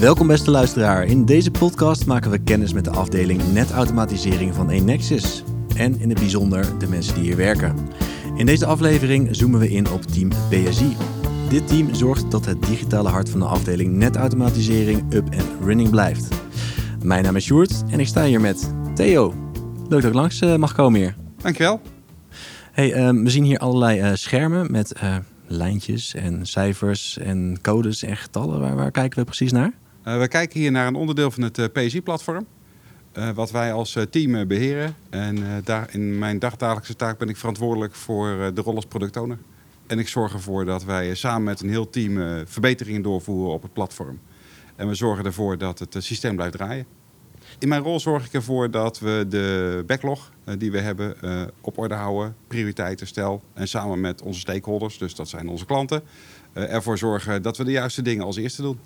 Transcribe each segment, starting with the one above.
Welkom beste luisteraar. In deze podcast maken we kennis met de afdeling netautomatisering van Enexis. En in het bijzonder de mensen die hier werken. In deze aflevering zoomen we in op team PSI. Dit team zorgt dat het digitale hart van de afdeling netautomatisering up en running blijft. Mijn naam is Sjoerd en ik sta hier met Theo. Leuk dat ik langs eh, mag komen hier. Dankjewel. Hey, ehm, we zien hier allerlei eh, schermen met eh, lijntjes en cijfers en codes en getallen. Waar, waar kijken we precies naar? Uh, we kijken hier naar een onderdeel van het PSI-platform. wat wij als team beheren. En in mijn dagdagelijkse taak ben ik verantwoordelijk voor de rol als productowner. En ik zorg ervoor dat wij samen met een heel team verbeteringen doorvoeren op het platform. En we zorgen ervoor dat het systeem blijft draaien. In mijn rol zorg ik ervoor dat we de backlog die we hebben op orde houden, prioriteiten stel en samen met onze stakeholders, dus dat zijn onze klanten, ervoor zorgen dat we de juiste dingen als eerste doen.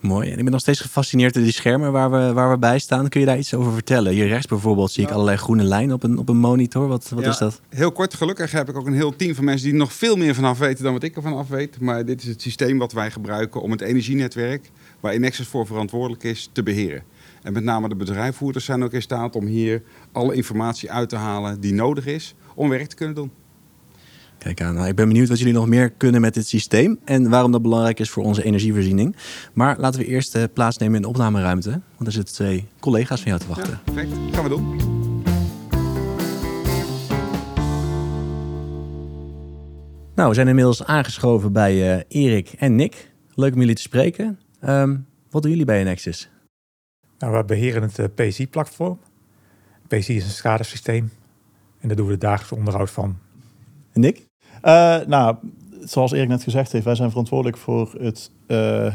Mooi. En ik ben nog steeds gefascineerd door die schermen waar we, waar we bij staan. Kun je daar iets over vertellen? Hier rechts bijvoorbeeld zie ik allerlei groene lijnen op een, op een monitor. Wat, wat ja, is dat? Heel kort, gelukkig heb ik ook een heel team van mensen die nog veel meer vanaf weten dan wat ik ervan af weet. Maar dit is het systeem wat wij gebruiken om het energienetwerk, waar Inexus voor verantwoordelijk is, te beheren. En met name de bedrijfsvoerders zijn ook in staat om hier alle informatie uit te halen die nodig is om werk te kunnen doen. Kijk aan, nou, ik ben benieuwd wat jullie nog meer kunnen met dit systeem en waarom dat belangrijk is voor onze energievoorziening. Maar laten we eerst uh, plaatsnemen in de opnameruimte, want er zitten twee collega's van jou te wachten. Ja, perfect, dat gaan we doen. Nou, we zijn inmiddels aangeschoven bij uh, Erik en Nick. Leuk om jullie te spreken. Um, wat doen jullie bij Nexus? Nou, we beheren het uh, PSI-platform. PSI is een schadesysteem en daar doen we het dagelijks onderhoud van. En Nick? Uh, nou, zoals Erik net gezegd heeft, wij zijn verantwoordelijk voor het, uh,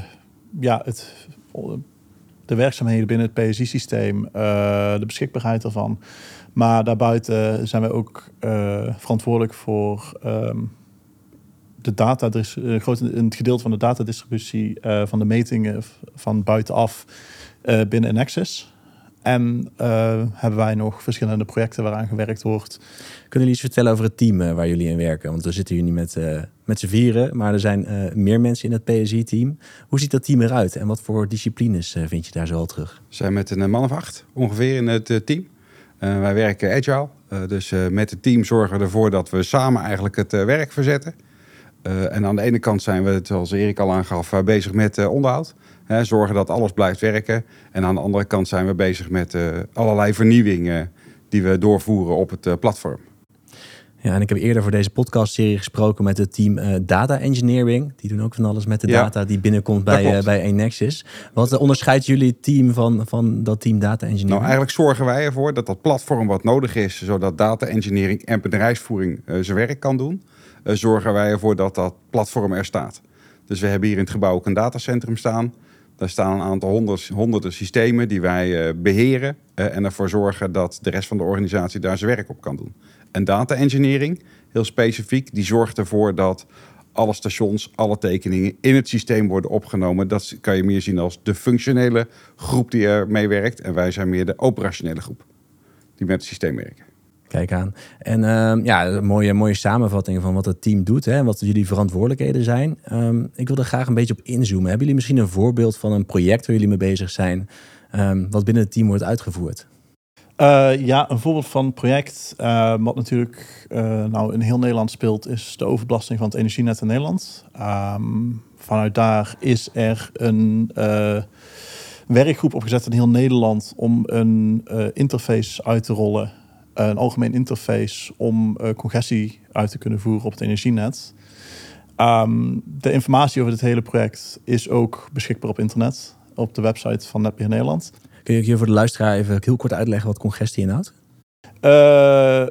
ja, het, de werkzaamheden binnen het PSI-systeem, de beschikbaarheid ervan. Maar daarbuiten zijn wij ook verantwoordelijk voor um, de data, een gedeelte van de datadistributie van de metingen van buitenaf binnen Nexus. En uh, hebben wij nog verschillende projecten waaraan gewerkt wordt. Kunnen jullie iets vertellen over het team uh, waar jullie in werken? Want we zitten hier niet met, met z'n vieren, maar er zijn meer mensen in het PSI-team. Hoe ziet dat team eruit en wat voor disciplines vind je daar zo al terug? We zijn met een man of acht ongeveer in het team. wij werken agile, dus met het team zorgen we ervoor dat we samen eigenlijk het werk verzetten. En aan de ene kant zijn we, zoals Erik al aangaf, bezig met onderhoud. Hè, zorgen dat alles blijft werken. En aan de andere kant zijn we bezig met allerlei vernieuwingen die we doorvoeren op het platform. Ja, en ik heb eerder voor deze podcastserie gesproken met het team uh, Data Engineering. Die doen ook van alles met de data die binnenkomt bij, uh, bij Enexis. Wat onderscheidt jullie team van, van dat team Data Engineering? Nou, eigenlijk zorgen wij ervoor dat dat platform wat nodig is, zodat data engineering en bedrijfsvoering uh, zijn werk kan doen, zorgen wij ervoor dat dat platform er staat. Dus we hebben hier in het gebouw ook een datacentrum staan. Daar staan een aantal honderd, honderden systemen die wij uh, beheren uh, en ervoor zorgen dat de rest van de organisatie daar zijn werk op kan doen. En data engineering, heel specifiek, die zorgt ervoor dat alle stations, alle tekeningen in het systeem worden opgenomen. Dat kan je meer zien als de functionele groep die er mee werkt. En wij zijn meer de operationele groep die met het systeem werken. Aan. En uh, ja, mooie, mooie samenvatting van wat het team doet en wat jullie verantwoordelijkheden zijn. Um, ik wil er graag een beetje op inzoomen. Hebben jullie misschien een voorbeeld van een project waar jullie mee bezig zijn, um, wat binnen het team wordt uitgevoerd? Uh, ja, een voorbeeld van project uh, wat natuurlijk uh, nou in heel Nederland speelt, is de overbelasting van het energienet in Nederland. Vanuit daar is er een werkgroep opgezet in heel Nederland om een interface uit te rollen een algemeen interface om uh, congestie uit te kunnen voeren op het energienet. Um, de informatie over dit hele project is ook beschikbaar op internet, op de website van Netbeheer Nederland. Kun je hier voor de luisteraar even heel kort uitleggen wat congestie inhoudt? Uh,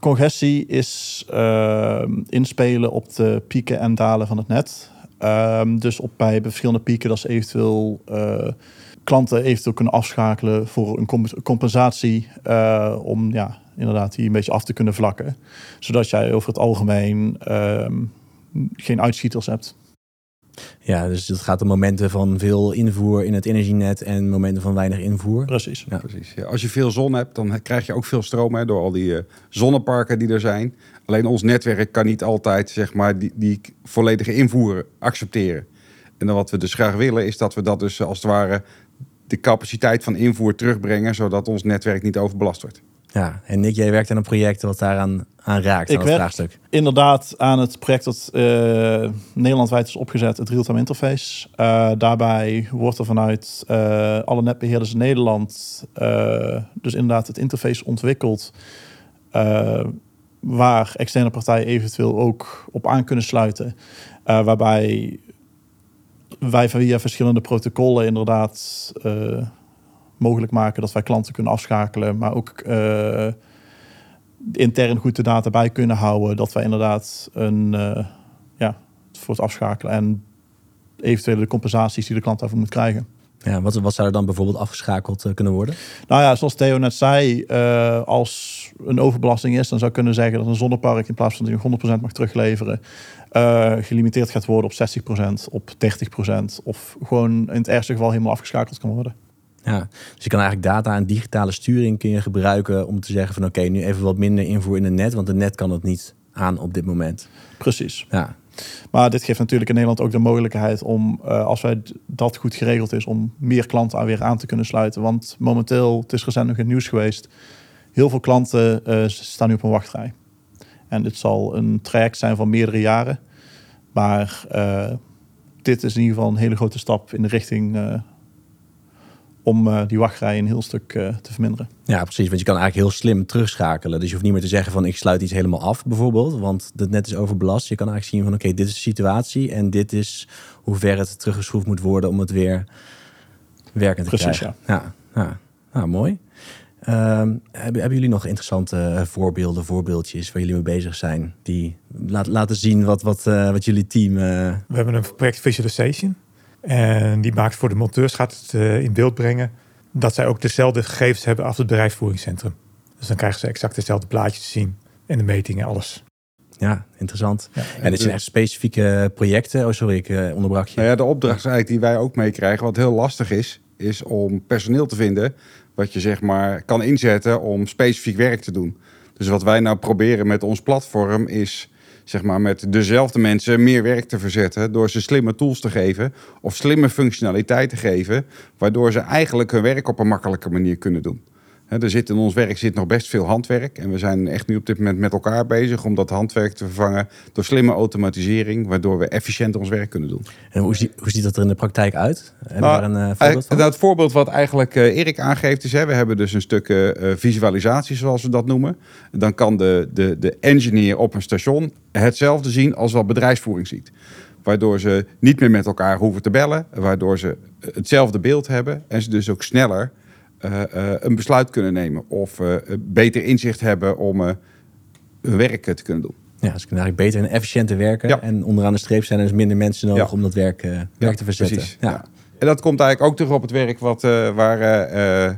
congestie is uh, inspelen op de pieken en dalen van het net. Um, dus op bij verschillende pieken dat ze eventueel uh, klanten eventueel kunnen afschakelen voor een compensatie om ja, inderdaad die een beetje af te kunnen vlakken. Zodat jij over het algemeen uh, geen uitschieters hebt. Ja, dus het gaat om momenten van veel invoer in het energienet en momenten van weinig invoer. Precies. Ja. Precies. Ja, als je veel zon hebt, dan krijg je ook veel stroom hè, door al die uh, zonneparken die er zijn. Alleen ons netwerk kan niet altijd zeg maar, die, die volledige invoer accepteren. En dan wat we dus graag willen is dat we dat dus als het ware de capaciteit van invoer terugbrengen, zodat ons netwerk niet overbelast wordt. Ja, en Nick, jij werkt aan een project wat daaraan aan raakt, Ik aan het vraagstuk. Inderdaad, aan het project dat eh, Nederlandwijd is opgezet, het real-time interface. Eh, daarbij wordt er vanuit eh, alle netbeheerders in Nederland dus inderdaad het interface ontwikkeld. waar externe partijen eventueel ook op aan kunnen sluiten. Waarbij wij via verschillende protocollen inderdaad mogelijk maken dat wij klanten kunnen afschakelen, maar ook eh, intern goed de data bij kunnen houden. Dat wij inderdaad een, eh, ja, voor het afschakelen en eventuele compensaties die de klant daarvoor moet krijgen. Ja, wat, wat zou er dan bijvoorbeeld afgeschakeld eh, kunnen worden? Nou ja, zoals Theo net zei, eh, als een overbelasting is, dan zou ik kunnen zeggen dat een zonnepark in plaats van dat hij 100% mag terugleveren, gelimiteerd gaat worden op 60%, op 30%, of gewoon in het ergste geval helemaal afgeschakeld kan worden. Ja, dus je kan eigenlijk data en digitale sturing kun je gebruiken om te zeggen van oké, nu even wat minder invoer in het net, want het net kan het niet aan op dit moment. Precies. Ja, Maar dit geeft natuurlijk in Nederland ook de mogelijkheid om, eh, als wij dat goed geregeld is, om meer klanten aan weer aan te kunnen sluiten. Want momenteel, het is recent nog in het nieuws geweest, heel veel klanten eh, staan nu op een wachtrij. En dit zal een traject zijn van meerdere jaren. Maar eh, dit is in ieder geval een hele grote stap in de richting om eh, die wachtrij een heel stuk eh, te verminderen. ja, precies. Want je kan eigenlijk heel slim terugschakelen. Dus je hoeft niet meer te zeggen van ik sluit iets helemaal af bijvoorbeeld, want het net is overbelast. Je kan eigenlijk zien van oké, dit is de situatie en dit is hoe ver het teruggeschroefd moet worden om het weer werkend te Precies, krijgen. Ja, ja. Nou, mooi. Ehm, hebben, hebben jullie nog interessante eh, voorbeelden, voorbeeldjes waar jullie mee bezig zijn? Die laat, laten zien wat, wat, eh, wat jullie team... eh, We hebben een project Visualization. En die maakt voor de monteurs, gaat het eh, in beeld brengen dat zij ook dezelfde gegevens hebben als het bedrijfsvoeringscentrum. Dus dan krijgen ze exact dezelfde plaatjes te zien en de metingen, alles. ja, interessant. Ja. En dit zijn echt specifieke projecten. Oh, sorry, ik eh, onderbrak je. Nou ja, de opdracht is eigenlijk die wij ook meekrijgen, wat heel lastig is, is om personeel te vinden wat je zeg maar kan inzetten om specifiek werk te doen. Dus wat wij nou proberen met ons platform is zeg maar met dezelfde mensen meer werk te verzetten door ze slimme tools te geven of slimme functionaliteit te geven, waardoor ze eigenlijk hun werk op een makkelijke manier kunnen doen. Er zit in ons werk zit nog best veel handwerk. En we zijn echt nu op dit moment met elkaar bezig om dat handwerk te vervangen door slimme automatisering, waardoor we efficiënter ons werk kunnen doen. En hoe, zie- hoe ziet dat er in de praktijk uit? Heb je Nou, daar een eh, voorbeeld Eigenlijk, van? het voorbeeld wat eigenlijk eh, Erik aangeeft is, hè, we hebben dus een stuk eh, eh, visualisatie zoals we dat noemen. Dan kan de, de, de engineer op een station hetzelfde zien als wat bedrijfsvoering ziet. Waardoor ze niet meer met elkaar hoeven te bellen, waardoor ze eh, hetzelfde beeld hebben en ze dus ook sneller eh, eh, een besluit kunnen nemen of eh, beter inzicht hebben om eh, hun werk eh, te kunnen doen. Ja, ze kunnen eigenlijk beter en efficiënter werken. Ja. En onderaan de streep zijn er dus minder mensen nodig Ja. om dat werk, eh, werk te verzetten. Precies. Ja. En dat komt eigenlijk ook terug op het werk wat, eh, waar eh, eh,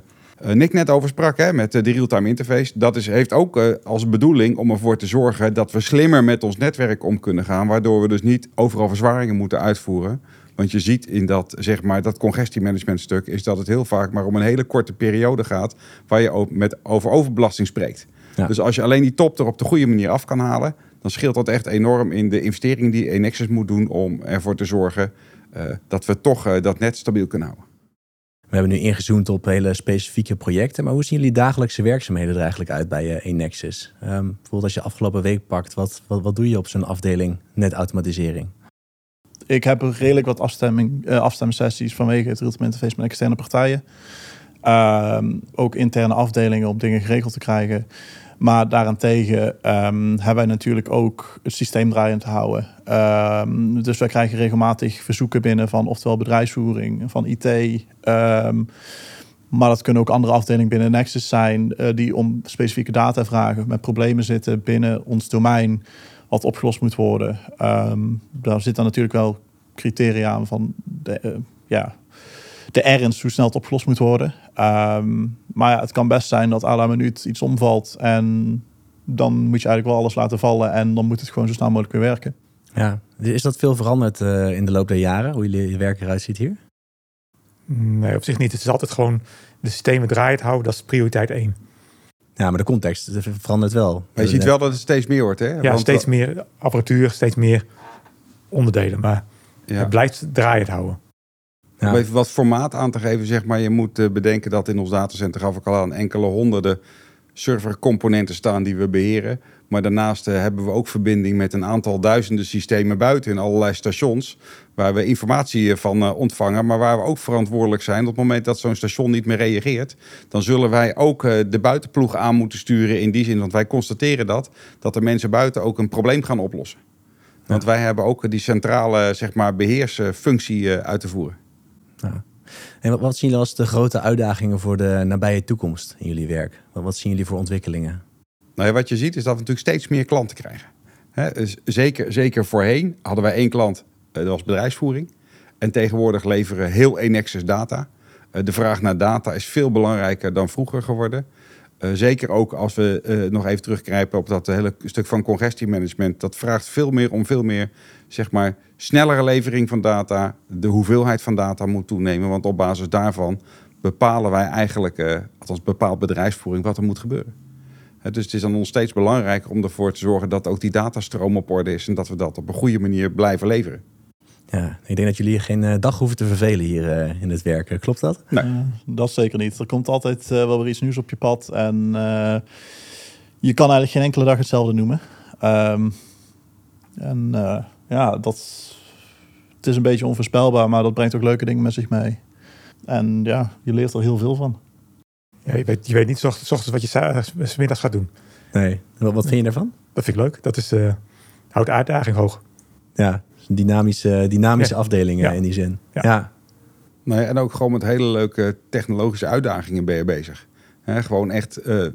Nick net over sprak, hè, met eh, de real-time interface. Dat is, heeft ook eh, als bedoeling om ervoor te zorgen dat we slimmer met ons netwerk om kunnen gaan. Waardoor we dus niet overal verzwaringen moeten uitvoeren. Want je ziet in dat, zeg maar, dat congestiemanagementstuk is dat het heel vaak maar om een hele korte periode gaat waar je ook met, over overbelasting spreekt. Ja. Dus als je alleen die top er op de goede manier af kan halen, dan scheelt dat echt enorm in de investering die Enexis moet doen om ervoor te zorgen eh, dat we toch eh, dat net stabiel kunnen houden. We hebben nu ingezoomd op hele specifieke projecten. Maar hoe zien jullie dagelijkse werkzaamheden er eigenlijk uit bij eh Enexis? Ehm, bijvoorbeeld als je afgelopen week pakt, wat, wat, wat doe je op zo'n afdeling netautomatisering? Ik heb redelijk wat afstemming, eh afstemmingssessies vanwege het interface met externe partijen. Ehm, ook interne afdelingen om dingen geregeld te krijgen. Maar daarentegen ehm, hebben wij natuurlijk ook het systeem draaiend te houden. Ehm, dus wij krijgen regelmatig verzoeken binnen van oftewel bedrijfsvoering, van IT. maar dat kunnen ook andere afdelingen binnen Nexus zijn eh, die om specifieke data vragen, met problemen zitten binnen ons domein wat opgelost moet worden. Ehm, daar zit dan natuurlijk wel criteria aan van de, eh, ja, de ernst, hoe snel het opgelost moet worden. Ehm, maar ja, het kan best zijn dat à la minuut iets omvalt en dan moet je eigenlijk wel alles laten vallen en dan moet het gewoon zo snel mogelijk weer werken. Ja, is dat veel veranderd eh, in de loop der jaren? Hoe jullie je werk eruit ziet hier? Nee, op zich niet. Het is altijd gewoon de systemen draaiend houden, dat is prioriteit één. Ja, maar de context verandert wel. Maar je ziet wel dat het steeds meer wordt. Hè? Ja, Want, steeds meer apparatuur, steeds meer onderdelen. Maar Ja. Het blijft draaiend houden. Ja. Om even wat formaat aan te geven, zeg maar. Je moet eh, bedenken dat in ons datacenter gaf ik al aan enkele honderden servercomponenten staan die we beheren. Maar daarnaast eh, hebben we ook verbinding met een aantal duizenden systemen buiten in allerlei stations. Waar we informatie eh, van eh, ontvangen, maar waar we ook verantwoordelijk zijn. Op het moment dat zo'n station niet meer reageert, dan zullen wij ook de buitenploeg aan moeten sturen. In die zin, want wij constateren dat, dat de mensen buiten ook een probleem gaan oplossen. Want wij hebben ook die centrale zeg maar, beheersfunctie eh, uit te voeren. En wat, wat zien jullie als de grote uitdagingen voor de nabije toekomst in jullie werk? Wat, wat zien jullie voor ontwikkelingen? Nou ja, wat je ziet is dat we natuurlijk steeds meer klanten krijgen. Dus zeker, zeker voorheen hadden wij één klant, eh, dat was bedrijfsvoering. En tegenwoordig leveren heel Enexis data. Eh, de vraag naar data is veel belangrijker dan vroeger geworden. Eh, zeker ook als we nog even terugkrijpen op dat hele stuk van congestiemanagement. Dat vraagt veel meer om veel meer, zeg maar, snellere levering van data. De hoeveelheid van data moet toenemen. Want op basis daarvan bepalen wij eigenlijk, althans bepaalt bedrijfsvoering, wat er moet gebeuren. Dus het is aan ons steeds belangrijker om ervoor te zorgen dat ook die datastroom op orde is. En dat we dat op een goede manier blijven leveren. Ja, ik denk dat jullie geen eh, dag hoeven te vervelen hier eh, in het werk. Klopt dat? Nee. Eh, dat zeker niet. Er komt altijd eh, wel weer iets nieuws op je pad. En eh, je kan eigenlijk geen enkele dag hetzelfde noemen. Ehm, en eh, ja, dat, het is een beetje onvoorspelbaar, maar dat brengt ook leuke dingen met zich mee. En ja, je leert er heel veel van. Ja, je, weet, je weet niet s ochtends, s ochtends wat je sa- s middags gaat doen. Nee. Wat, wat vind je daarvan? Dat vind ik leuk. Dat is, eh houdt de uitdaging hoog. Ja, een dynamische, dynamische Ja. afdeling Ja. in die zin. Ja. Ja. Nee, en ook gewoon met hele leuke technologische uitdagingen ben je bezig. Hè, gewoon echt eh,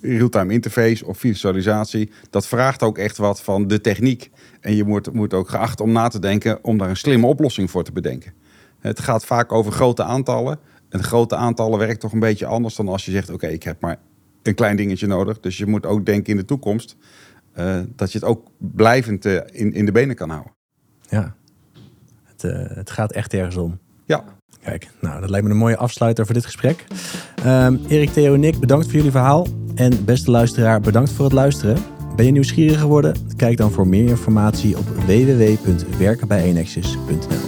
real-time interface of visualisatie. Dat vraagt ook echt wat van de techniek. En je wordt, moet ook geacht om na te denken om daar een slimme oplossing voor te bedenken. Het gaat vaak over grote aantallen. En grote aantallen werkt toch een beetje anders dan als je zegt: Oké, ik heb maar een klein dingetje nodig. Dus je moet ook denken in de toekomst eh, dat je het ook blijvend eh, in, in de benen kan houden. Ja. Het, eh, het gaat echt ergens om. Ja, Kijk, nou, dat lijkt me een mooie afsluiter voor dit gesprek. Ehm, Erik, Theo en ik, bedankt voor jullie verhaal. En beste luisteraar, bedankt voor het luisteren. Ben je nieuwsgierig geworden? Kijk dan voor meer informatie op www.werkenbijenexis.nl